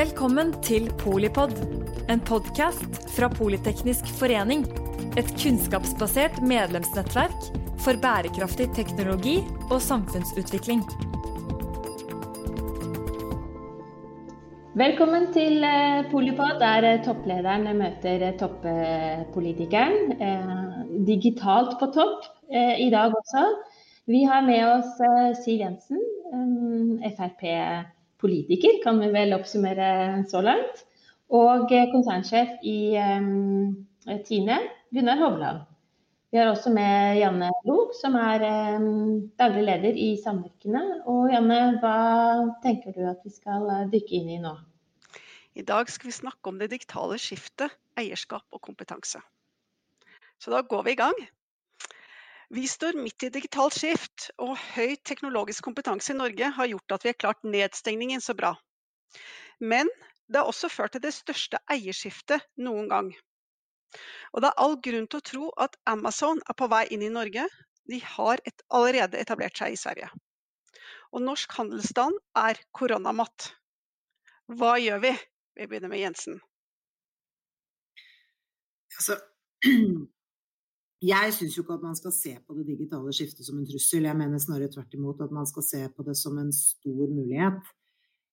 Velkommen til Polipod, en podkast fra Politeknisk forening. Et kunnskapsbasert medlemsnettverk for bærekraftig teknologi og samfunnsutvikling. Velkommen til eh, Polipod, der eh, topplederen møter eh, toppolitikeren. Digitalt på topp i dag også. Vi har med oss Siv Jensen, Frp-politiker politiker, kan vi vel oppsummere så langt. Og eh, konsernsjef i um, Tine, Gunnar Hovland. Vi har også med Janne Lok, som er um, daglig leder i Samvirkene. Og Janne, hva tenker du at vi skal dykke inn i nå? I dag skal vi snakke om det digitale skiftet, eierskap og kompetanse. Så da går vi i gang. Vi står midt i digitalt skift, og høy teknologisk kompetanse i Norge har gjort at vi har klart nedstengningen så bra. Men det har også ført til det største eierskiftet noen gang. Og det er all grunn til å tro at Amazon er på vei inn i Norge. De har et, allerede etablert seg i Sverige. Og norsk handelsstand er koronamatt. Hva gjør vi? Vi begynner med Jensen. Altså, Jeg syns jo ikke at man skal se på det digitale skiftet som en trussel, jeg mener snarere tvert imot at man skal se på det som en stor mulighet.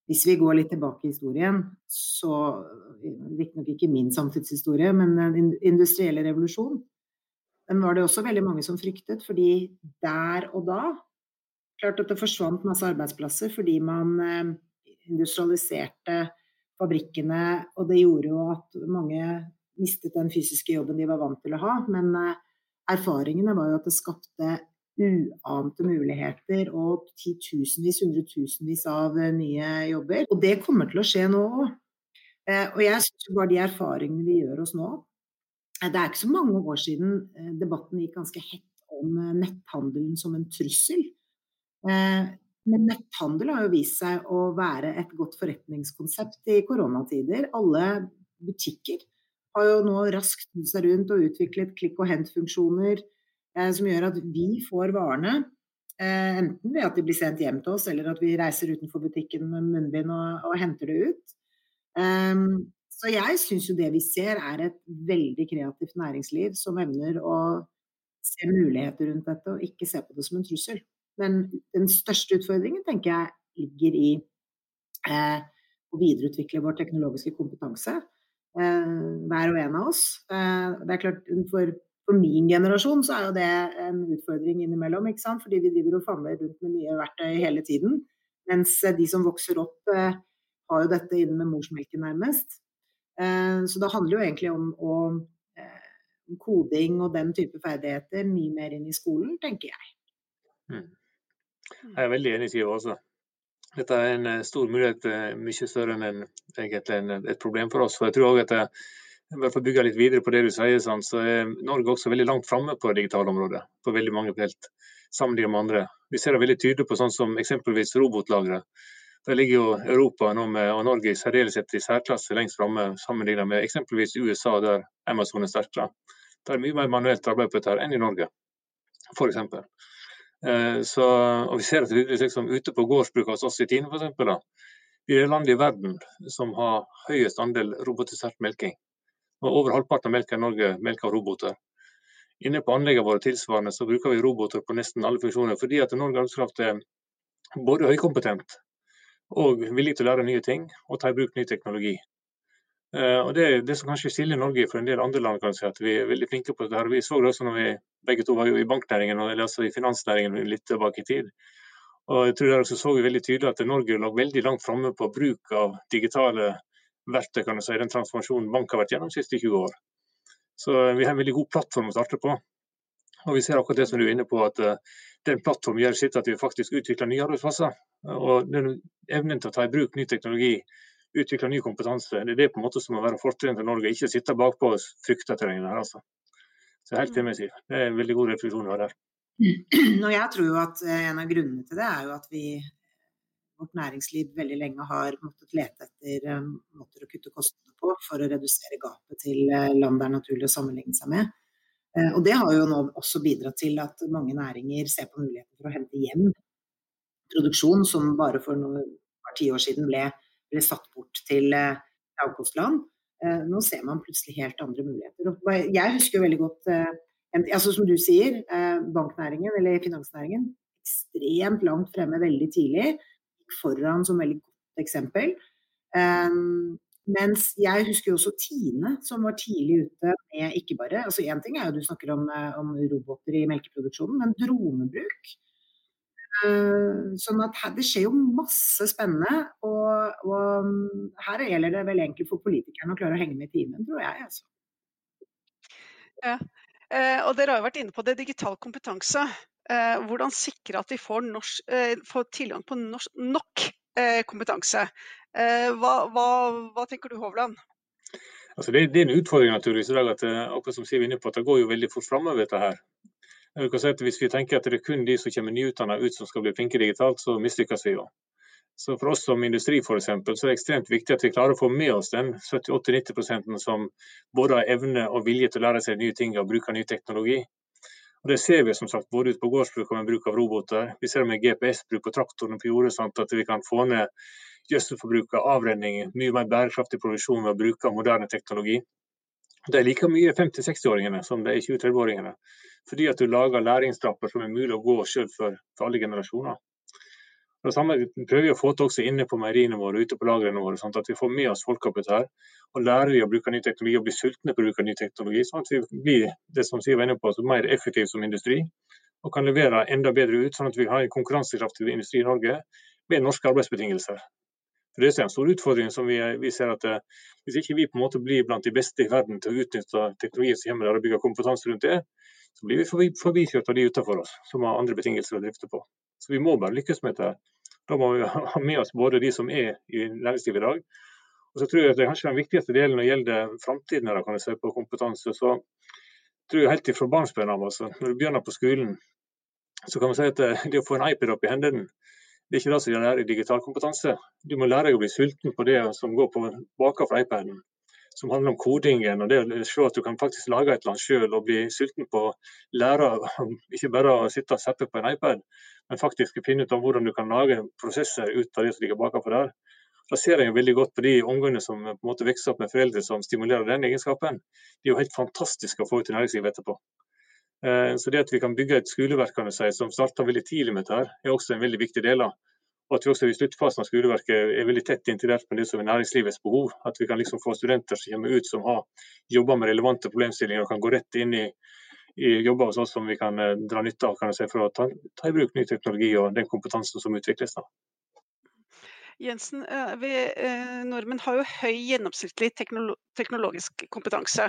Hvis vi går litt tilbake i historien, så Riktignok ikke min samtidshistorie, men den industrielle revolusjonen, Den var det også veldig mange som fryktet, fordi der og da Klart at det forsvant masse arbeidsplasser fordi man eh, industrialiserte fabrikkene, og det gjorde jo at mange mistet den fysiske jobben de var vant til å ha. Men eh, erfaringene var jo at det skapte uante muligheter og titusenvis, hundretusenvis av eh, nye jobber. Og det kommer til å skje nå òg. Eh, og jeg syns bare de erfaringene vi gjør oss nå eh, Det er ikke så mange år siden debatten gikk ganske hett om netthandelen som en trussel. Men netthandel har jo vist seg å være et godt forretningskonsept i koronatider. Alle butikker har jo nå raskt snudd seg rundt og utviklet klikk og hent-funksjoner eh, som gjør at vi får varene. Eh, enten ved at de blir sendt hjem til oss, eller at vi reiser utenfor butikken med munnbind og, og henter det ut. Um, så jeg syns jo det vi ser er et veldig kreativt næringsliv som evner å se muligheter rundt dette og ikke se på det som en trussel. Men den største utfordringen tenker jeg ligger i eh, å videreutvikle vår teknologiske kompetanse. Eh, hver og en av oss. Eh, det er klart, for, for, min generasjon så er jo det en utfordring innimellom, ikke sant? fordi vi driver og famler rundt med nye verktøy hele tiden. Mens de som vokser opp, eh, har jo dette inne med morsmelken nærmest. Så det handler jo egentlig om, om koding og den type ferdigheter mye mer inn i skolen, tenker jeg. Mm. Jeg er veldig enig i det også. Dette er en eh, stor mulighet, eh, mye større enn et problem for oss. For jeg tror også at jeg, bare for å bygge litt videre på det du sier, sånn, så er Norge også veldig langt framme på det digitale området. På veldig mange felt, sammenlignet med andre. Vi ser det veldig tydelig på sånn som eksempelvis robotlagre. Der ligger jo Europa nå med, og Norge i særdeleshet i særklasse lengst framme sammenlignet med eksempelvis USA, der Amazon er sterkere. Det er mye mer manuelt arbeid på dette enn i Norge, f.eks. Eh, så, og vi ser at det liksom, ute på gårdsbruk hos oss i Tine f.eks. Vi er det landet i verden som har høyest andel robotisert melking. Og over halvparten av melka i Norge melker roboter. Inne på anleggene våre tilsvarende så bruker vi roboter på nesten alle funksjoner, fordi at Norge arbeidskraft er både høykompetent og villig til å lære nye ting og ta i bruk ny teknologi. Uh, og det, det som kanskje skiller Norge fra en del andre land, kan si at vi er veldig flinke på dette. Vi så det også når vi begge to var jo i banknæringen og altså i finansnæringen litt tilbake i tid. Og jeg tror der også så vi veldig tydelig at Norge lå veldig langt framme på bruk av digitale verktøy, kan du si, den transformasjonen bank har vært gjennom de siste 20 år. Så vi har en veldig god plattform å starte på. Og vi ser akkurat det som du er inne på, at uh, den plattformen gjør sitt at vi faktisk utvikler nye arbeidsplasser. Og den evnen til å ta i bruk ny teknologi utvikle ny kompetanse. Det er det på en måte som må være fortrinnet til Norge, ikke sitte bakpå og frykte terrenget her. altså. Så helt enig, Siv. Det er en veldig god refleksjon du har der. Og jeg tror jo at eh, En av grunnene til det er jo at vi, vårt næringsliv veldig lenge har måttet lete etter um, måter å kutte kostnader på for å redusere gapet til land det er naturlig å sammenligne seg med. Og Det har jo nå også bidratt til at mange næringer ser på muligheten for å hente hjem produksjon som bare for noen par tiår siden ble ble satt bort til lavkostland. Nå ser man plutselig helt andre muligheter. Jeg husker jo veldig godt altså Som du sier, banknæringen eller finansnæringen ekstremt langt fremme veldig tidlig. Foran som veldig godt eksempel. Um, mens jeg husker jo også Tine, som var tidlig ute med ikke bare altså Én ting er jo du snakker om, eh, om roboter i melkeproduksjonen, men dronebruk. Uh, sånn at her, Det skjer jo masse spennende. Og, og, mm, her gjelder det vel egentlig for politikerne å klare å henge med i timen, tror jeg. Altså. Ja, uh, og Dere har jo vært inne på det, digital kompetanse. Uh, hvordan sikre at vi får, norsk, får tilgang på norsk, nok kompetanse. Eh, hva, hva, hva tenker du Hovland? Altså det, det, er en utfordring naturligvis i dag at eh, akkurat som Siv er inne på, at det går jo veldig fort framover dette her. Si hvis vi tenker at det er kun de som kommer nyutdanna ut som skal bli flinke digitalt, så mislykkes vi jo. Så For oss som industri for eksempel, så er det ekstremt viktig at vi klarer å få med oss den 70-80-90% som både har evne og vilje til å lære seg nye ting og bruke ny teknologi. Og Det ser vi som sagt både ute på gårdsbruk og med bruk av roboter. Vi ser det med GPS-bruk på traktorene på jordet, sånn at vi kan få ned gjødselforbruket, avrenning, mye mer bærekraftig produksjon ved å bruke moderne teknologi. Det er like mye 50-60-åringene som det er 20-30-åringene. Fordi at du lager læringstrapper som er mulig å gå selv for, for alle generasjoner. Det samme prøver vi å få til også inne på meieriene våre ute på lagrene våre, sånn at vi får med oss folka på dette. og Lærer vi å bruke ny teknologi og blir sultne på å bruke ny teknologi, sånn at vi blir det som Siv var inne på, mer effektive som industri. Og kan levere enda bedre ut, sånn at vi har en konkurransekraftig industri i Norge med norske arbeidsbetingelser. For Det er en stor utfordring som vi, vi ser at eh, Hvis ikke vi på en måte blir blant de beste i verden til å utnytte teknologien som kommer der og bygge kompetanse rundt det, så blir vi forbikjørt av de utenfor oss som har andre betingelser å drifte på. Så Vi må bare lykkes med dette. Da må vi ha med oss både de som er i næringslivet i dag. Og så tror jeg at det er kanskje den viktigste delen når det gjelder framtiden kan jeg si, på kompetanse. så tror jeg helt fra barnsben av, altså, når du begynner på skolen, så kan man si at eh, det å få en iPad opp i hendene det er ikke det som er lærer i digital kompetanse. Du må lære deg å bli sulten på det som går på bakenfor iPaden. Som handler om kodingen og det å se at du kan faktisk lage et eller annet selv og bli sulten på å lære ikke bare å sitte og seppe på en iPad, men faktisk finne ut om hvordan du kan lage prosesser ut av det som ligger bakenfor der. Da ser jeg veldig godt på de ungene som på en måte vokser opp med foreldre som stimulerer den egenskapen. De er jo helt fantastiske å få ut i næringslivet etterpå. Eh, så det at vi kan bygge et skoleverk kan si, som starter veldig tidlig med dette, er også en veldig viktig del av. Og at vi også i sluttfasen av skoleverket er veldig tett integrert med det som er næringslivets behov. At vi kan liksom få studenter som kommer ut som har jobber med relevante problemstillinger og kan gå rett inn i, i jobber hos oss som vi kan eh, dra nytte av kan si, for å ta, ta, i bruk ny teknologi og den kompetansen som utvikles. da. Jensen, eh, vi, nordmenn har jo høy gjennomsnittlig teknologisk kompetanse.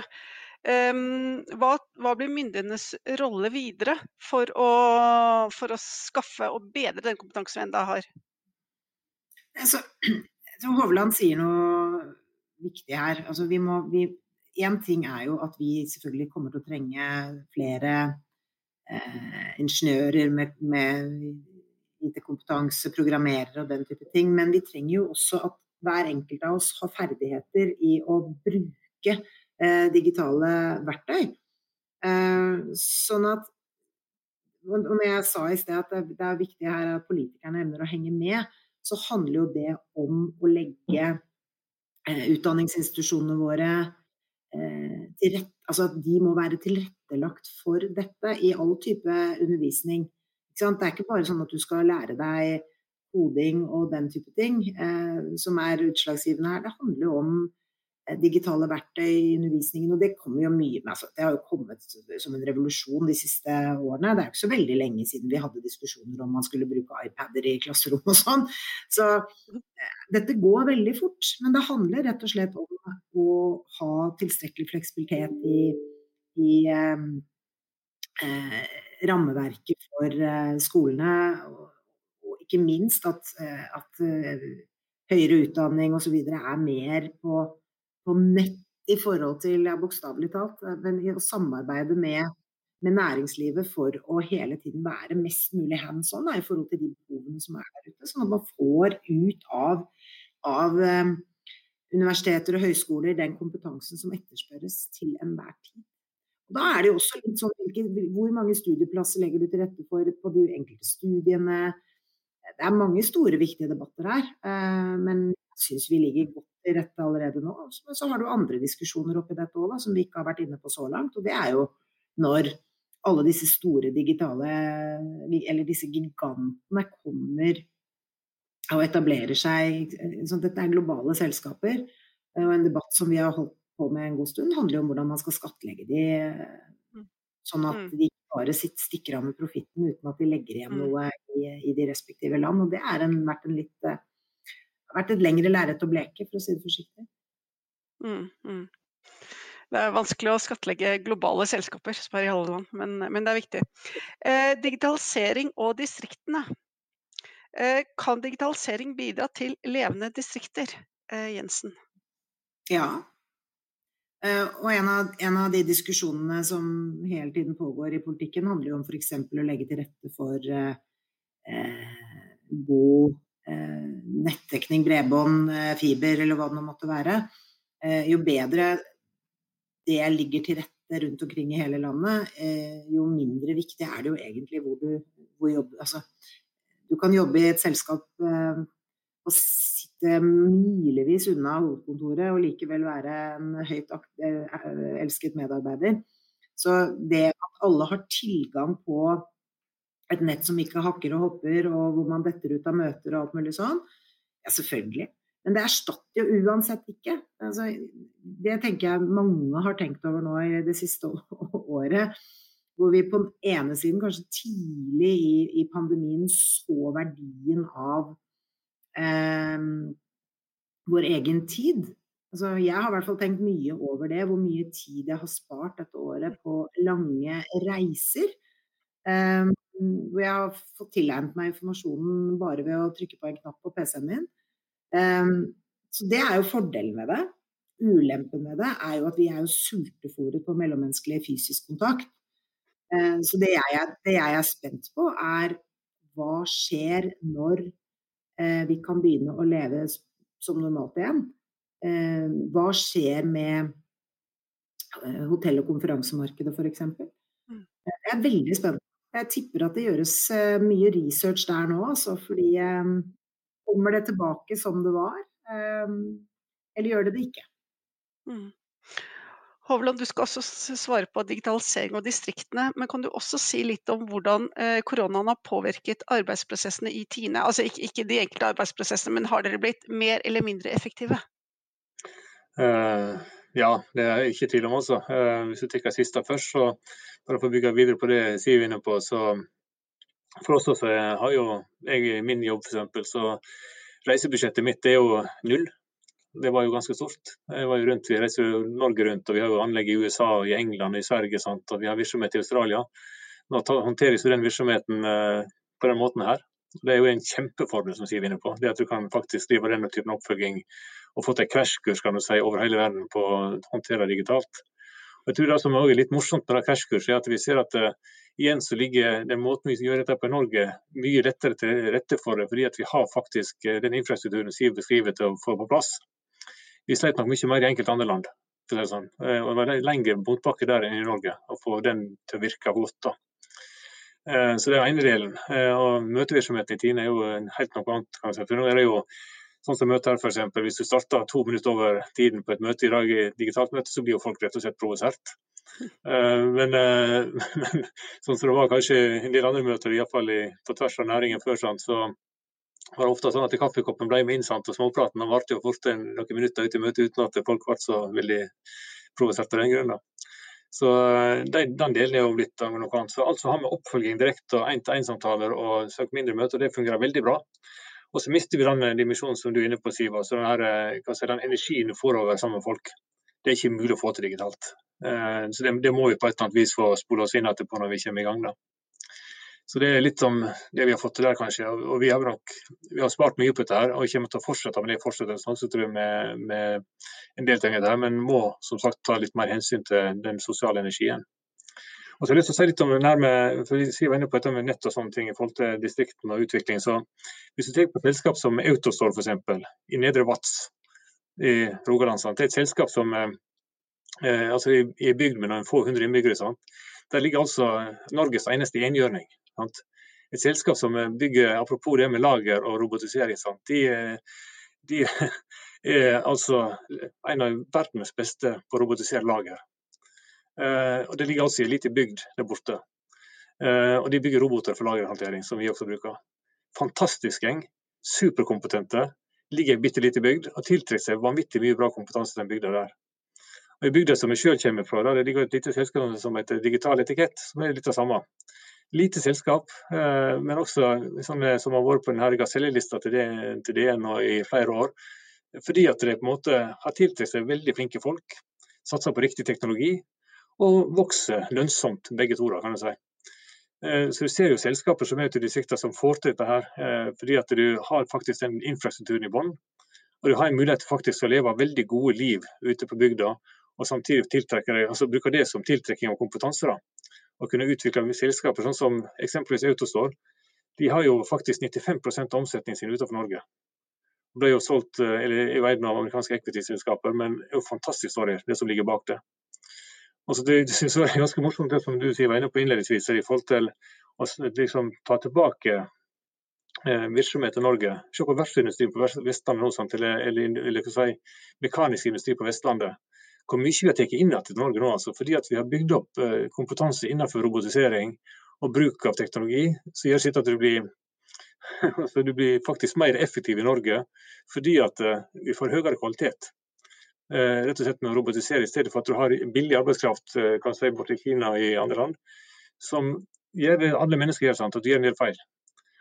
Hva, hva blir myndighetenes rolle videre for å, for å, skaffe og bedre den kompetansen vi enda har? Altså, jeg tror Hovland sier noe viktig her. Altså, en ting er jo at vi selvfølgelig kommer til å trenge flere eh, ingeniører med, med IT-kompetanse, programmerere og den type ting. Men vi trenger jo også at hver enkelt av oss har ferdigheter i å bruke digitale verktøy. Eh, sånn at og når jeg sa i sted at det er viktig her at politikerne evner å henge med, så handler jo det om å legge eh, utdanningsinstitusjonene våre til rett, altså at de må være tilrettelagt for dette i all type undervisning. Det er ikke bare sånn at du skal lære deg koding og den type ting som er utslagsgivende her. Det handler jo om Eh, digitale verktøy i undervisningen. Og det kommer jo mye med. Altså, det har jo kommet som en revolusjon de siste årene. Det er jo ikke så veldig lenge siden vi hadde diskusjoner om man skulle bruke iPader i klasserom og sånn. Så eh, dette går veldig fort. Men det handler rett og slett om å ha tilstrekkelig fleksibilitet i, i eh, eh, rammeverket for eh, skolene. Og, ikke minst at, at høyere utdanning osv. er mer på på nett i forhold til, ja, bokstavelig talt, eh, men å samarbeide med, med, næringslivet for å hele tiden være mest mulig hands on i forhold til de behovene som er der ute. Sånn at man får ut av, av um, universiteter og høyskoler den kompetansen som etterspørres til enhver tid. Da er det jo også litt sånn Hvor mange studieplasser legger du til rette for på de enkelte studiene? Det er mange store, viktige debatter her. Uh, men syns vi ligger godt til rette allerede nå. Men så har du andre diskusjoner oppi dette òg, som vi ikke har vært inne på så langt. Og det er jo når alle disse store digitale, eller disse gigantene kommer og etablerer seg. Så dette er globale selskaper. Og en debatt som vi har holdt på med en god stund, handler jo om hvordan man skal skattlegge de, mm. sånn at de de bare stikker av med profitten uten at de legger igjen mm. noe i, i de respektive land. Og det har vært, en litt, eh, vært et lengre lerret å bleke, for å si det forsiktig. Mm, mm. Det er vanskelig å skattlegge globale selskaper, spør i alle land, men, men, det er viktig. Eh, digitalisering og distriktene. Eh, kan digitalisering bidra til levende distrikter, eh, Jensen? Ja, Uh, og en av, en av, de diskusjonene som hele tiden pågår i politikken, handler jo om f.eks. å legge til rette for uh, uh, god nettdekning, bredbånd, fiber eller hva det nå måtte være. jo bedre det ligger til rette rundt omkring i hele landet, jo mindre viktig er det jo egentlig hvor du hvor jobber. Altså, du kan jobbe i et selskap og sitte milevis unna hovedkontoret og likevel være en høyt eh, elsket medarbeider. Så det at alle har tilgang på et nett som ikke hakker og hopper, og hvor man detter ut av møter og alt mulig sånn, selvfølgelig. Men det erstatter jo uansett ikke. Altså, det tenker jeg mange har tenkt over nå i det siste året. Hvor vi på den ene siden kanskje tidlig i, i pandemien så verdien av eh, vår egen tid. Altså, jeg har i hvert fall tenkt mye over det, hvor mye tid jeg har spart dette året på lange reiser. Eh, hvor jeg har fått tilegnet meg informasjonen bare ved å trykke på en knapp på PC-en min. Eh, så det er jo fordelen med det. Ulempen med det er jo at vi er jo sultefòret på mellommenneskelig fysisk kontakt. Ehm, så det jeg, er, det jeg er spent på, er hva skjer når Eh, vi kan begynne å leve som normalt igjen. Eh, hva skjer med eh, hotell- og konferansemarkedet f.eks.? Mm. Jeg er veldig spent. Jeg tipper at det gjøres mye research der nå, altså, fordi kommer det tilbake som det var, eller gjør det det ikke? Mm. Hovland, du skal også svare på digitalisering og distriktene, men kan du også si litt om hvordan eh, koronaen har påvirket arbeidsprosessene i Tine? Altså ikke, ikke, de enkelte arbeidsprosessene, men har dere blitt mer eller mindre effektive? Uh, ja, det er jeg ikke tvil om også. Uh, hvis du tar siste først, så bare for å bygge videre på det Siv er inne på, så for også har jo jeg min jobb f.eks. så reisebudsjettet mitt er jo null det var jo ganske stort. Jeg var jo rundt, Vi reiser jo Norge rundt, og vi har jo anlegg i USA, i England, i Sverige sant? og vi har virksomhet i Australia. Nå håndteres jo den virksomheten eh, på den måten her. Det er jo en kjempefordel som Siv er inne på. Det at du kan faktisk drive denne typen oppfølging og få til krasjkurs kan si, over hele verden på å håndtere digitalt. Jeg tror Det som er litt morsomt med krasjkurset, er at vi ser at uh, igjen så ligger den måten vi gjør dette på i Norge mye lettere til rette for det, fordi at vi har faktisk uh, den infrastrukturen Siv beskriver til å få på plass. Vi slet nok mye mer i enkelte andre land. Det sånn. uh, og det var lengre motbakke der enn i Norge å få den til å virke godt. da. Så det er ene delen. Og Møtevirksomheten i Tine er jo helt noe annet. kan si. For nå er det jo sånn som møter her, eksempel, Hvis du starter to minutter over tiden på et møte i dag i digitalt møte, så blir jo folk rett og slett provosert. Men, men, sånn som det var kanskje en del andre møter, iallfall på tvers av næringen før, så så det ofte sånn at kaffekoppen ble med innsatt, og småpraten varte jo fort noen minutter ut i møtet uten at folk ble så veldig provosert av den grunn. Så eh, den, delen er jo blitt noe annet. Så alt som har med oppfølging direkte og én-til-én-samtaler og søk mindre møter, det fungerer veldig bra. Og så mister vi den dimensjonen som du er inne på, Siva. Så den, eh, si, den energien du får over sammen med folk, det er ikke mulig å få til digitalt. Eh, så det, det, må vi på et eller annet vis få spole oss inn etterpå når vi kommer i gang. da. Så det er litt om det vi har fått til der, kanskje. Og vi har, nok, vi har spart mye på dette her, og kommer til å fortsette med det fortsettelsen tror jeg, med, med en del ting der, men må som sagt ta litt mer hensyn til den sosiale energien. Og så har jeg lyst til å si litt om nærme, for Vi var inne på dette med nett og sånne ting i forhold til distriktene og utvikling. så Hvis du tenker på et selskap som Autostore f.eks. i Nedre Vats i Rogaland. Det er et selskap som eh, eh altså er bygd med noen få hundre innbyggere. Sant? Der ligger altså Norges eneste enhjørning. Et selskap som bygger, apropos det med lager og robotisering, de, de er altså en av verdens beste på å robotisere lager. Eh, og Det ligger altså en liten bygd der borte. Eh, og De bygger roboter for lagerhåndtering, som vi også bruker. Fantastisk gjeng. Superkompetente. Ligger i en bitte liten bygd og tiltrekker seg vanvittig mye bra kompetanse i den bygda der. Og I bygda som jeg selv kommer fra, der det ligger et lite selskap som heter Digital Etikett, som er litt det samme. Lite selskap, eh, men også sånne, som har vært på denne gasellelista til, til DN i flere år. Fordi at de på en måte har tiltrukket seg veldig flinke folk, satser på riktig teknologi og vokser lønnsomt begge to, kan jeg si. Eh, så Du ser jo selskaper som er ute i distriktene som får til dette, her, eh, fordi at du har faktisk den infrastrukturen i bunnen. Og du har en mulighet til faktisk å leve veldig gode liv ute på bygda, og samtidig altså bruke det som tiltrekking av kompetanse. da, Og kunne utvikle selskaper sånn som eksempelvis Autostore. De har jo faktisk 95 av omsetningen sin utenfor Norge. Det ble jo solgt eller er i verden av amerikanske equity-selskaper, men det er jo fantastisk story, det som ligger bak det. Altså det, det synes jeg er ganske morsomt det som du sier, var inne på innledningsvis, i forhold til å liksom, ta tilbake eh, virksomhet til Norge. Se på verftsindustrien på Vestlandet nå, sant? eller, eller, eller si, mekanisk industri på Vestlandet. Hvor mye vi har tatt inn til Norge nå, altså, fordi vi har bygd opp eh, kompetanse innenfor robotisering og bruk av teknologi, som gjør sitt at du blir altså, du blir faktisk mer effektiv i Norge fordi at uh, vi får høyere kvalitet. Eh, rett og slett med å robotisere, i stedet for at du har billig arbeidskraft eh, kan si, borti Kina i andre land, som gjør alle mennesker gjør, sant, at du gjør en del feil.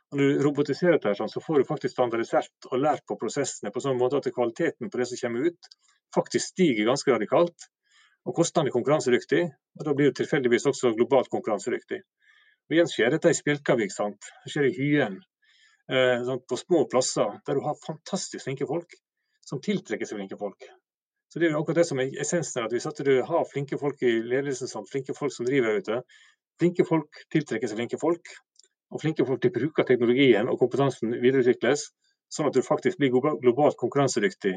Og når du robotiserer dette, så får du faktisk standardisert og lært på prosessene på sånn måte at kvaliteten på det som kommer ut, faktisk stiger ganske radikalt. Og kostnadene er konkurransedyktig, og da blir du tilfeldigvis også globalt konkurransedyktig. Og Igjen skjer dette i Spjelkavik, sant? det skjer i Hyen. Eh, på små plasser der du har fantastisk flinke folk som tiltrekker seg flinke folk. Så Det er jo akkurat det som er essensen her, at hvis du har flinke folk i ledelsen, sånn, flinke folk som driver ute. Flinke folk tiltrekker seg flinke folk, og flinke folk de bruker teknologien og kompetansen videreutvikles, sånn at du faktisk blir globalt konkurransedyktig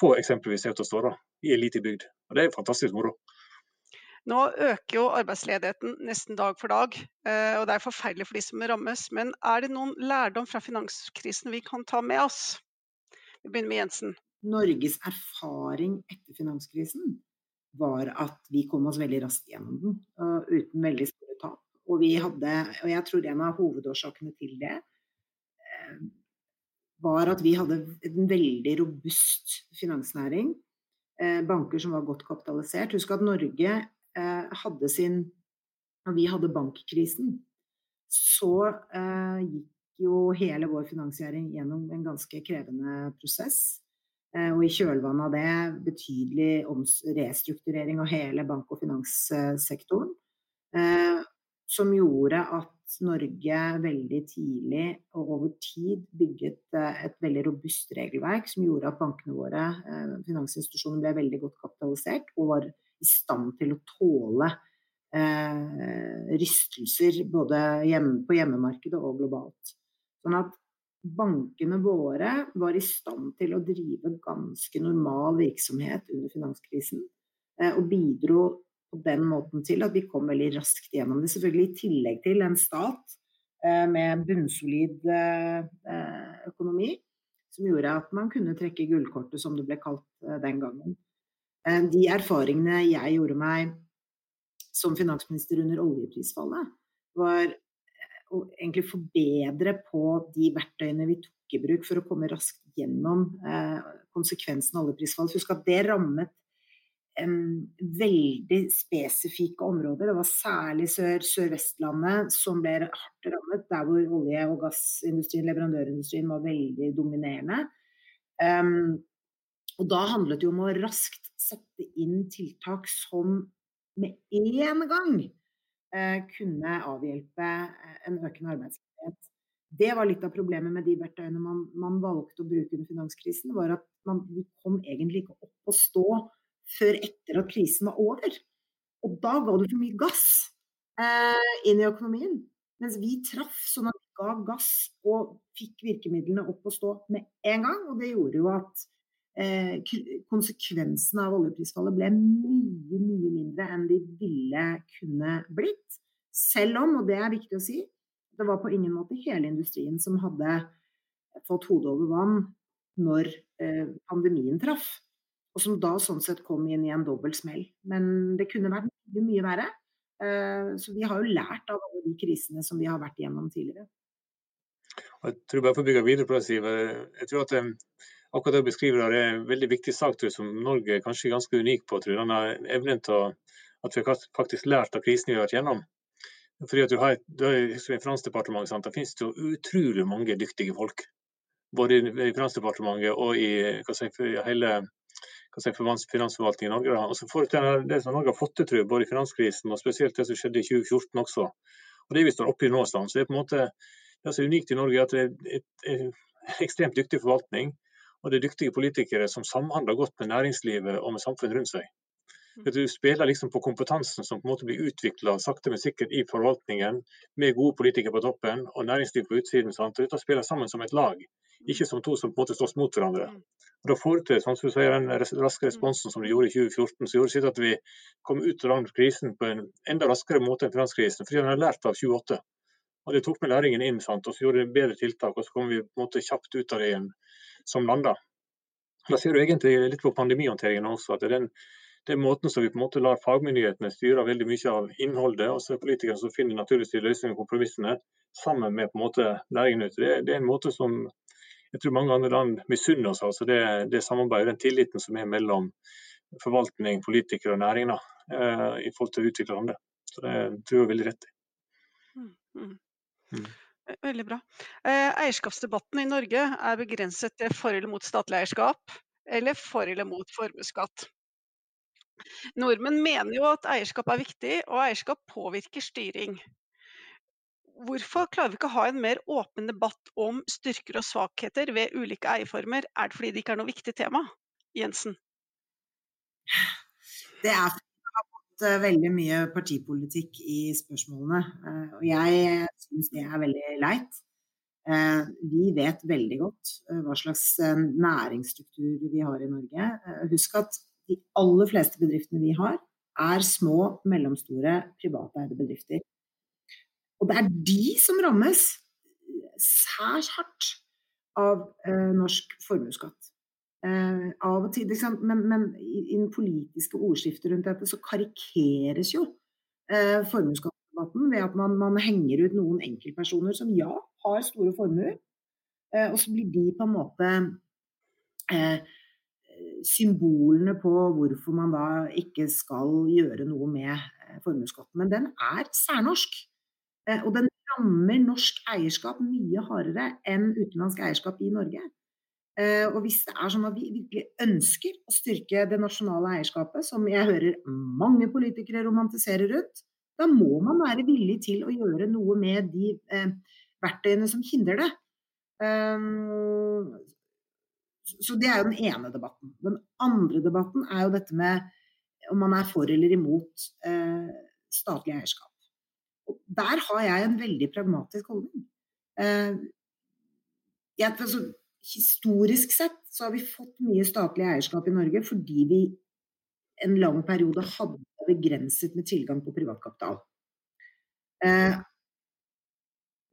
på eksempelvis Autostore i en liten bygd. Og Det er fantastisk moro. Nå øker jo arbeidsledigheten nesten dag for dag, eh, og det er forferdelig for de som rammes. Men er det noen lærdom fra finanskrisen vi kan ta med oss? Vi begynner med Jensen. Norges erfaring etter finanskrisen var at vi kom oss veldig raskt gjennom den, uten veldig store tap. Og hadde, og jeg tror en av hovedårsakene til det uh, var at vi hadde en veldig robust finansnæring. Uh, banker som var godt kapitalisert. Husk at Norge hadde sin Når vi hadde bankkrisen, så gikk jo hele vår finansiering gjennom en ganske krevende prosess. Eh, og i kjølvannet av det betydelig restrukturering av hele bank- og finanssektoren. Eh, som gjorde at Norge veldig tidlig og over tid bygget eh, et veldig robust regelverk som gjorde at bankene våre, finansinstitusjonene, ble veldig godt kapitalisert og var i stand til å tåle rystelser både på hjemmemarkedet og globalt. Sånn at bankene våre var i stand til å drive ganske normal virksomhet under finanskrisen. Eh, og bidro på den måten til at vi kom veldig raskt gjennom det. Selvfølgelig i tillegg til en stat eh, med bunnsolid eh, økonomi, som gjorde at man kunne trekke gullkortet, som det ble kalt den gangen. De erfaringene jeg gjorde meg som finansminister under oljeprisfallet, var egentlig forbedre på de verktøyene vi tok i bruk for å komme raskt gjennom eh, konsekvensen av oljeprisfall. Husk at det rammet en veldig spesifikke områder. Det var særlig Sør-Vestlandet som ble hardt rammet, der hvor olje- og gassindustrien, leverandørindustrien, var veldig dominerende. Um, og da handlet det om å raskt sette inn tiltak som med en gang kunne avhjelpe eh, en økende arbeidsledighet. Det var litt av problemet med de verktøyene man, man valgte å bruke under finanskrisen. var at man, kom egentlig ikke opp å stå før etter at krisen var over. Og da ga du for mye gass eh, inn i økonomien. Mens vi traff sånn at vi ga gass og fikk virkemidlene opp å stå med en gang. Og det gjorde jo at eh, konsekvensene av oljeprisfallet ble mye, mye mindre enn de ville kunne blitt. Selv om, og det er viktig å si, det var på ingen måte hele industrien som hadde fått hodet over vann når eh, pandemien traff. Og som da sånn sett kom inn i en dobbel smell. Men det kunne vært mye, mye verre. Eh, så vi har jo lært av alle de krisene som vi har vært igjennom tidligere. Jeg tror bare for å bygge videre på det, Siv. Jeg tror at akkurat det du beskriver her, er en veldig viktig sak tror jeg, som Norge er kanskje ganske unik på. tror jeg. Denne evnen til at vi har faktisk lært av krisen vi har vært gjennom. Fordi at du har, du har i Finansdepartementet, det finnes jo utrolig mange dyktige folk. Både i Finansdepartementet og i si, hele si, finansforvaltningen i Norge. Og så får det, det som Norge har fått til, tror jeg, både i finanskrisen og spesielt det som skjedde i 2014 også. Og Det vi står oppe i nå, så det er på en måte det som er unikt i Norge, at det er en ekstremt dyktig forvaltning. Og det er dyktige politikere som samhandler godt med næringslivet og med samfunnet rundt seg. Du spiller liksom på kompetansen som på en måte blir utvikla sakte, men sikkert i forvaltningen, med gode politikere på toppen og næringsliv på utsiden. Sant? Dette spiller sammen som et lag, ikke som to som på en måte slåss mot hverandre. Og Da får du til sånn som du sier, den raske responsen som du gjorde i 2014, så gjorde det at vi kom ut av krisen på en enda raskere måte enn finanskrisen, fordi den har lært av 28. Og Det tok med læringen inn, sant? og så gjorde det bedre tiltak, og så kom vi på en måte kjapt ut av det igjen som lander. Da ser du egentlig litt på pandemihåndteringen også, at det er den det er måten som vi på en måte lar fagmyndighetene styre veldig mye av innholdet, og så er politikerne som finner naturligvis løsninger og kompromissene sammen med på en måte næringen ut. Det, det, er en måte som jeg tror mange andre land misunner oss. altså det, det samarbeidet, den tilliten som er mellom forvaltning, politikere og næringen eh, i forhold til å utvikle landet. Så det tror jeg er veldig rett i. Mm, mm. Mm. Veldig bra. Eh, eierskapsdebatten i Norge er begrenset til for eller mot statlig eierskap, eller for eller mot formuesskatt. Nordmenn mener jo at eierskap er viktig, og eierskap påvirker styring. Hvorfor klarer vi ikke å ha en mer åpen debatt om styrker og svakheter ved ulike eierformer? Er det fordi det ikke er noe viktig tema? Jensen? Det er veldig mye partipolitikk i spørsmålene. Eh, og jeg syns det er veldig leit. Eh, vi vet veldig godt hva slags næringsstruktur vi har i Norge. Husk at de aller fleste bedriftene vi har, er små, mellomstore, privateide bedrifter. Og det er de som rammes særs hardt av eh, norsk formuesskatt. Eh, av og til, liksom, men, men, i, den politiske ordskiftet rundt dette så karikeres jo eh, formuesskattdebatten ved at man, man, henger ut noen enkeltpersoner som ja, har store formuer, eh, og så blir de på en måte eh, symbolene på hvorfor man da ikke skal gjøre noe med formuesskatten. Men den er særnorsk. Og den rammer norsk eierskap mye hardere enn utenlandsk eierskap i Norge. Eh, og hvis det er sånn at vi virkelig ønsker å styrke det nasjonale eierskapet, som jeg hører mange politikere romantiserer ut, da må man være villig til å gjøre noe med de eh, verktøyene som hindrer det. Um, så det er jo den ene debatten. Den andre debatten er jo dette med om man er for eller imot eh, statlig eierskap. Og der har jeg en veldig pragmatisk holdning. Eh, jeg, altså, historisk sett så har vi fått mye statlig eierskap i Norge fordi vi en lang periode hadde begrenset med tilgang på privatkapital. Eh,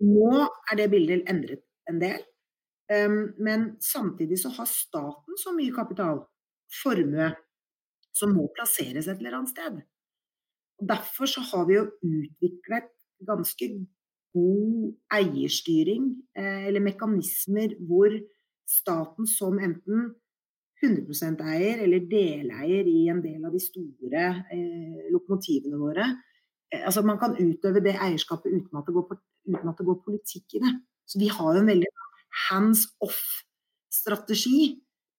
nå er det bildet endret en del. Men samtidig så har staten så mye kapital, formue, som må plasseres et eller annet sted. Og derfor så har vi jo utviklet ganske god eierstyring, eh, eller mekanismer hvor staten som enten 100% eier eller deleier i en del av de store eh, lokomotivene våre. Eh, altså Man kan utøve det eierskapet uten at, det går, uten at det går politikk i det. Så vi har en veldig hands off-strategi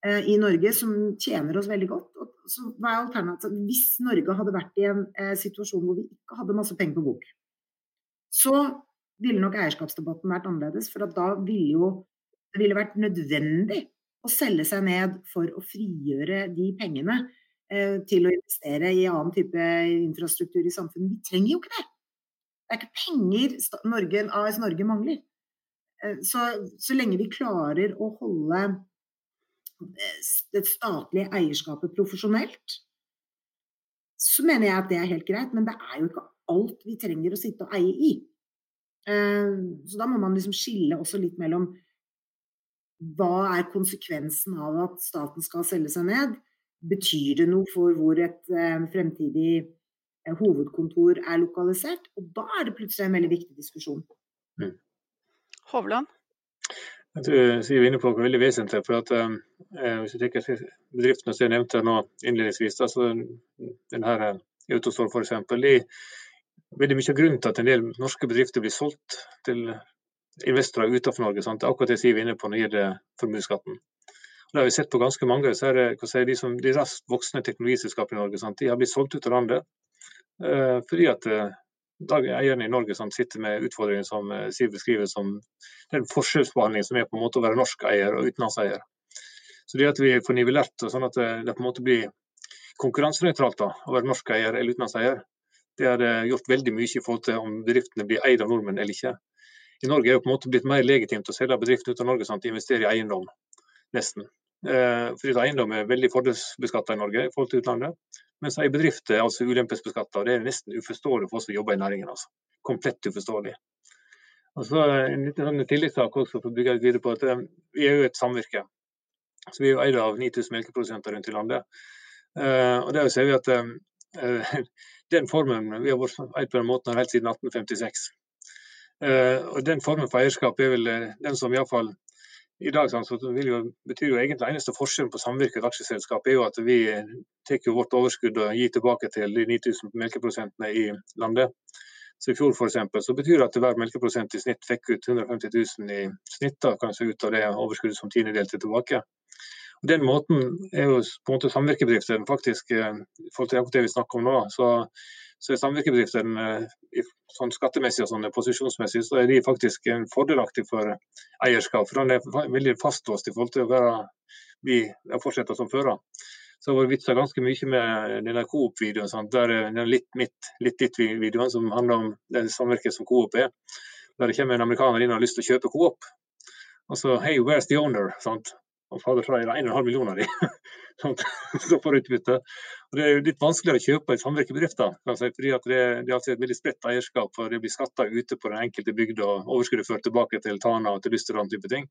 eh, i Norge som tjener oss veldig godt. Og så hva er alternativet? Hvis Norge hadde vært i en eh, situasjon hvor vi ikke hadde masse penger på bok, så ville nok eierskapsdebatten vært annerledes. For da ville jo det ville vært nødvendig å selge seg ned for å frigjøre de pengene eh, til å investere i annen type infrastruktur i samfunnet. Vi trenger jo ikke det. Det er ikke penger Norge, AS Norge mangler. Eh, så, så lenge vi klarer å holde eh, det statlige eierskapet profesjonelt, så mener jeg at det er helt greit. Men det er jo ikke alt vi trenger å sitte og eie i. Så da må man liksom skille også litt mellom hva er konsekvensen av at staten skal selge seg ned? Betyr det noe for hvor et eh, fremtidig eh, hovedkontor er lokalisert? Og da er det plutselig en veldig viktig diskusjon. Mm. Hovland? Jeg tror Siv er inne på noe veldig vesentlig. for at eh, Hvis du tenker bedriftene som jeg nevnte nå innledningsvis, altså den her eh, Autostore f.eks. Veldig mye av grunnen til at en del norske bedrifter blir solgt til investorer utenfor Norge. Sant? Akkurat det Siv er inne på når det gjelder formuesskatten. Det har vi sett på ganske mange. så er det, si, de, som, de raskt voksne teknologiselskapene i Norge sant? de har blitt solgt ut av landet. uh, fordi at uh, eierne i Norge sant, sitter med utfordringer som uh, Siv beskriver som den forskjellsbehandling som er på en måte å være norsk eier og utenlandseier. Så det at vi får nivellert sånn at det, det, på en måte blir konkurransenøytralt å være norsk eier eller utenlandseier, det har gjort veldig mye i forhold til om bedriftene blir eid av nordmenn eller ikke. I Norge er det på en måte blitt mer legitimt å selge bedrifter ut av Norge sant, investere i eiendom, nesten. Eh, fordi eiendom er veldig fordelsbeskatta i Norge i forhold til utlandet. Mens ei bedrift er altså ulempesbeskatta. Det er nesten uforståelig for oss som jobber i næringen. Altså. Komplett uforståelig. Og så En liten sånn tilleggssak også for å bygge videre på at eh, vi er jo et samvirke. Så Vi er jo eid av 9000 melkeprodusenter rundt i landet. Uh, og der ser vi at den formen vi har vært eid på den måten helt siden 1856. Uh, og Den formen for eierskap er vel den som iallfall i dag så vil jo, betyr jo egentlig eneste forskjellen på samvirket og aksjeselskap er jo at vi tar vårt overskudd og gir tilbake til de 9000 melkeprosentene i landet. Så I fjor for eksempel, så betyr det at hver melkeprosent i snitt fikk ut 150 000 i snitt da, kanskje ut av det overskuddet som Tine delte tilbake. Og Den måten er jo på en måte samvirkebedriften faktisk, eh, i forhold til det vi snakker om nå, så så er samvirkebedriftene eh, sånn skattemessig og sånn posisjonsmessig, så er de faktisk fordelaktige for eierskap. For de er veldig fastlåst i forhold til å være, bli, fortsette som før. Så har vi vitsa ganske mye med denne Coop-videoen. Der den litt mitt, litt ditt-videoen som handler om det samvirket som Coop er. Der kommer en amerikaner inn og har lyst til å kjøpe Coop. Og så Hey, where's the owner? Sant? Og fader fra 1,5 millioner de. som får utbytte. Og det er jo litt vanskeligere å kjøpe i samvirkebedrifter, si, fordi det, det er altså et veldig spredt eierskap. for Det blir skatta ute på den enkelte bygda, overskuddet ført tilbake til Tana og til Lyster og den type ting.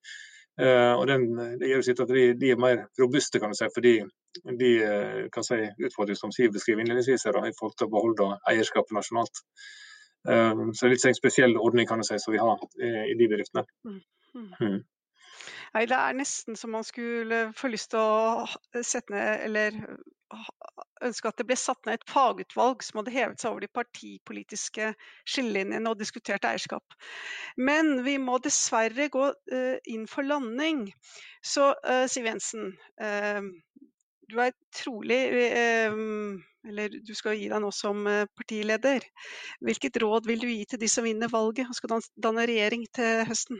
Uh, og den, det gjør sitt at de, de, er mer robuste, kan du si, fordi de uh, kan si, utfordringer som Siv beskriver innledningsvis, her, i forhold til å beholde eierskapet nasjonalt. Um, så det er litt en spesiell ordning kan du si, som vi har i de bedriftene. Mm. Nei, det er nesten så man skulle få lyst til å sette ned, eller ønske at det ble satt ned et fagutvalg som hadde hevet seg over de partipolitiske skillelinjene og diskutert eierskap. Men vi må dessverre gå uh, inn for landing. Så uh, Siv Jensen, uh, du er trolig eller du skal gi deg nå som partileder. Hvilket råd vil du gi til de som vinner valget og skal danne regjering til høsten?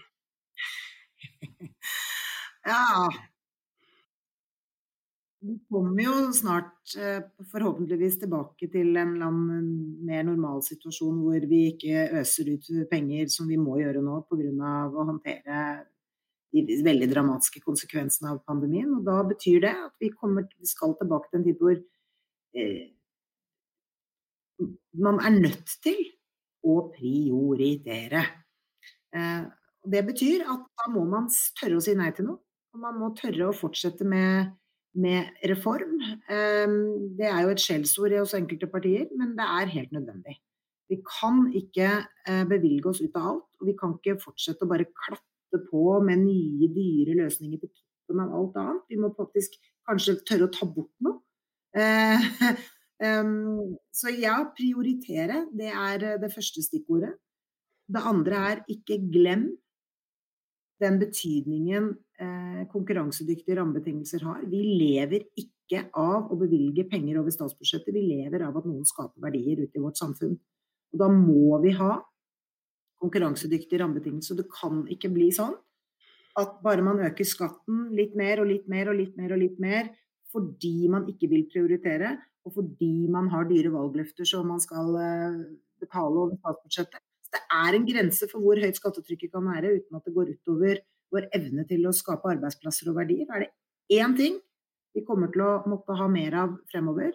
Ja. Vi kommer jo snart eh, forhåpentligvis tilbake til en eller mer normal situasjon hvor vi ikke øser ut penger som vi må gjøre nå pga. å håndtere de veldig dramatiske konsekvensene av pandemien. Og da betyr det at vi, kommer, skal tilbake til en tid hvor eh, man er nødt til å prioritere. Eh, det betyr at da må man tørre å si nei til noe. Og man må tørre å fortsette med, med reform. Ehm, det er jo et skjellsord hos enkelte partier, men det er helt nødvendig. Vi kan ikke eh, bevilge oss ut av alt, og vi kan ikke fortsette å bare klatte på med nye, dyre løsninger på toppen av alt annet. Vi må faktisk kanskje tørre å ta bort noe. Eh, ehm, så ja, prioritere, det er det første stikkordet. Det andre er ikke glem den betydningen eh, konkurransedyktige rammebetingelser har. Vi lever ikke av å bevilge penger over statsbudsjettet, vi lever av at noen skaper verdier ute i vårt samfunn. Og da må vi ha konkurransedyktige rammebetingelser. Det kan ikke bli sånn at bare man øker skatten litt mer og litt mer og litt mer og litt mer fordi man ikke vil prioritere, og fordi man har dyre valgløfter som man skal eh, betale over statsbudsjettet, det er en grense for hvor høyt skattetrykket kan være uten at det går utover vår evne til å skape arbeidsplasser og verdier. Er det én ting vi kommer til å måtte ha mer av fremover,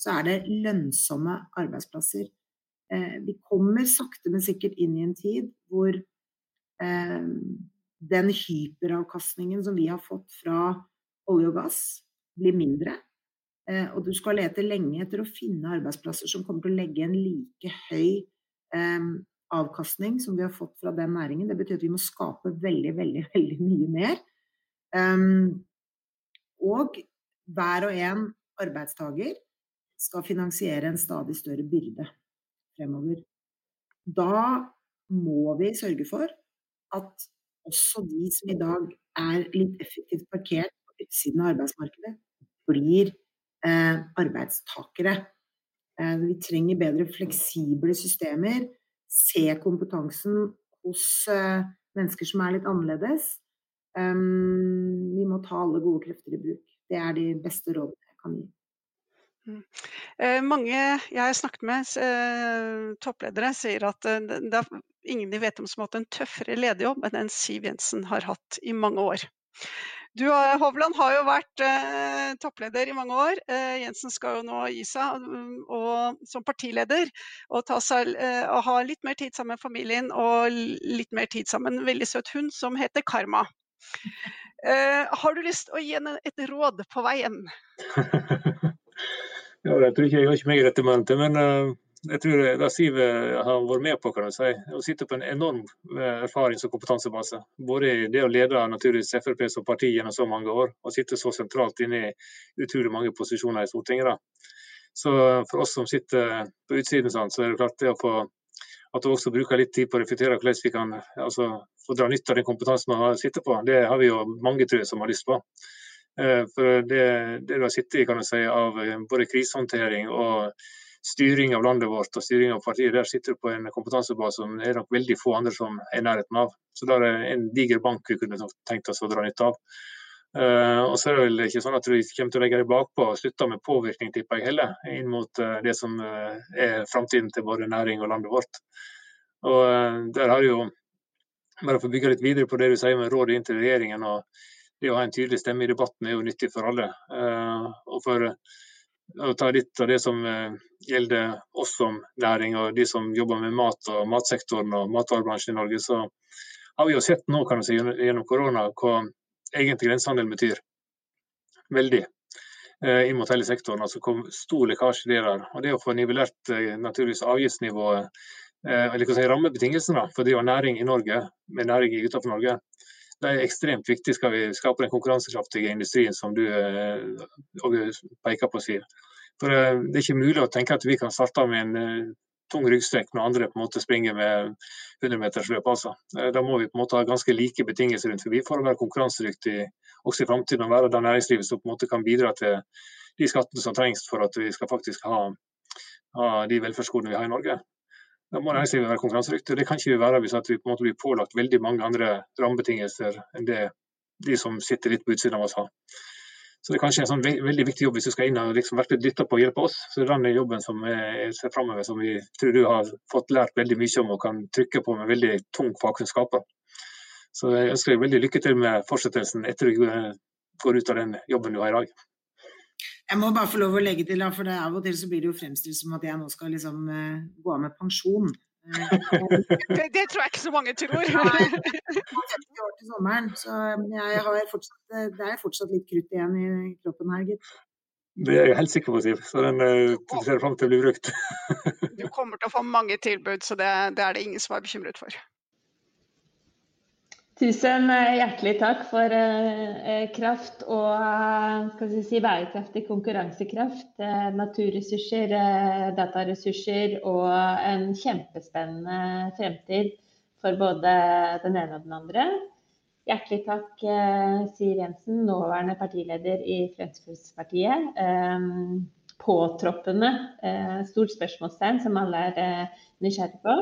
så er det lønnsomme arbeidsplasser. Eh, vi kommer sakte, men sikkert inn i en tid hvor eh, den hyperavkastningen som vi har fått fra olje og gass, blir mindre. Eh, og du skal lete lenge etter å finne arbeidsplasser som kommer til å legge en like høy eh, avkastning som vi har fått fra den næringen. Det betyr at vi må skape veldig, veldig, veldig mye mer. Um, og hver og en arbeidstaker skal finansiere en stadig større byrde fremover. Da må vi sørge for at også de som i dag er litt effektivt parkert på utsiden av arbeidsmarkedet, blir eh, arbeidstakere. Eh, vi trenger bedre fleksible systemer. Se kompetansen hos eh, mennesker som er litt annerledes. Um, vi må ta alle gode krefter i bruk. Det er de beste rådene jeg kan gi. Mm. Eh, mange jeg har snakket med, eh, toppledere, sier at det er ingen de vet om som har hatt en tøffere lederjobb enn den Siv Jensen har hatt i mange år. Du Hovland har jo vært eh, toppleder i mange år. Eh, Jensen skal jo nå gi seg og, som partileder og, seg, eh, og, ha litt mer tid sammen med familien og litt mer tid sammen med en veldig søt hund som heter Karma. Eh, har du lyst til å gi henne et råd på veien? ja, jeg tror ikke jeg har ikke meg i dette møtet, men uh, jeg tror det Siv har vært med på, kan du si, å sitte på en enorm eh, erfarings- og kompetansebase. Både i det å lede naturligvis Frp som parti gjennom så mange år, og sitte så sentralt inne i utrolig mange posisjoner i Stortinget. da. Så for oss som sitter på utsiden, så er det klart det å få at vi også bruker litt tid på å reflektere hvordan vi kan altså, få dra nytte av den kompetansen man sitter på. Det har vi jo mange tror jeg, som har lyst på. Eh, for det, det du har sittet i kan du si, av eh, både krisehåndtering og styring av landet vårt og styring av partiet, der sitter du på en kompetansebase som er nok veldig få andre som er i nærheten av. Så da er det en diger bank vi kunne tenkt oss å dra nytte av. Uh, og så er det vel ikke sånn at vi kommer til å legge det bakpå og slutte med påvirkning, tipper jeg heller, inn mot uh, det som uh, er framtiden til både næring og landet vårt. Og der har jo bare for å bygge litt videre på det du sier med rådet inn til regjeringen. og Det å ha en tydelig stemme i debatten er jo nyttig for alle. og for å ta litt av det som gjelder oss som næring og de som jobber med mat og matsektoren og matvarebransjen i Norge, så har vi jo sett nå kan du si, gjennom korona hva egentlig grensehandel betyr. Veldig. Eh, inn mot hele sektoren. altså kom Stor lekkasje der. Og det å få nivellert eh, naturligvis avgiftsnivået, eh, eller hva si, rammebetingelsene for det å næring i Norge med næring utenfor Norge, det er ekstremt viktig skal vi skape den konkurransekraftige industrien som du peker på, Siv. For Det er ikke mulig å tenke at vi kan starte med en tung ryggstrekk når andre på en måte springer med 100-metersløp. Altså. Eh, da må vi på en måte ha ganske like betingelser rundt forbi for å være konkurransedyktig også i framtiden. Og være det næringslivet som på en måte kan bidra til de skattene som trengs for at vi skal faktisk ha, ha de velferdsgodene vi har i Norge. Da må næringslivet være konkurransedyktig. Det kan ikke vi være hvis vi på en måte blir pålagt veldig mange andre rammebetingelser enn det de som sitter litt på utsiden av oss har. Så det er kanskje en sånn veldig viktig jobb hvis du skal inn og liksom virkelig dytte på og hjelpe oss. Så det er den jobben som jeg ser framover, som vi tror du har fått lært veldig mye om og kan trykke på med veldig tung fagkunnskap. Så jeg ønsker deg veldig lykke til med fortsettelsen etter du går ut av den jobben du har i dag. Jeg må bare få lov å legge til, for Av og til så blir det jo fremstilt som at jeg nå skal liksom, uh, gå av med pensjon. det, det, tror jeg ikke så mange tror. Nei, 50 år til sommeren, så jeg har fortsatt, det er fortsatt litt krutt igjen i kroppen her, gitt. Det er jeg helt sikker på, Siv. Så den ser ser fram til å bli brukt. du kommer til å få mange tilbud, så det, det er det ingen som er bekymret for. Tusen eh, hjertelig takk for eh, kraft og si, bærekraftig konkurransekraft. Eh, naturressurser, dataressurser og en kjempespennende fremtid for både den ene og den andre. Hjertelig takk Siv Jensen, nåværende partileder i Fremskrittspartiet. Påtroppende stort spørsmålstegn som alle er nysgjerrige på.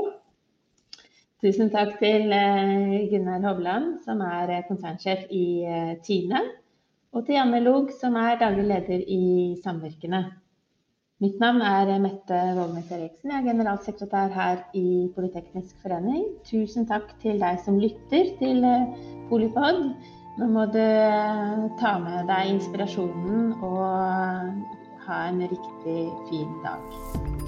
Tusen takk til eh, Gunnar Hovland, som er eh, konsernsjef i eh, Tine. Og til Janne Log, som er daglig leder i Samvirkene. Mitt navn er Mette Vågnes Eriksen. Jeg er generalsekretær her i Politeknisk forening. Tusen takk til deg som lytter til Polipod. Nå må du ta med deg inspirasjonen og Ha en riktig fin dag.